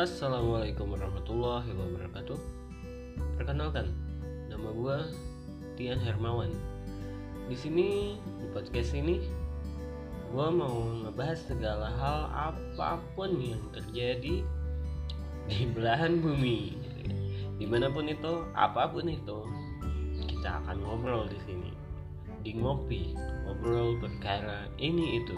Assalamualaikum warahmatullahi wabarakatuh. Perkenalkan, nama gue Tian Hermawan. Di sini di podcast ini gue mau ngebahas segala hal apa pun yang terjadi di belahan bumi. Di mana pun itu, apa pun itu, kita akan ngobrol di sini. Di ngopi, ngobrol perkara ini itu.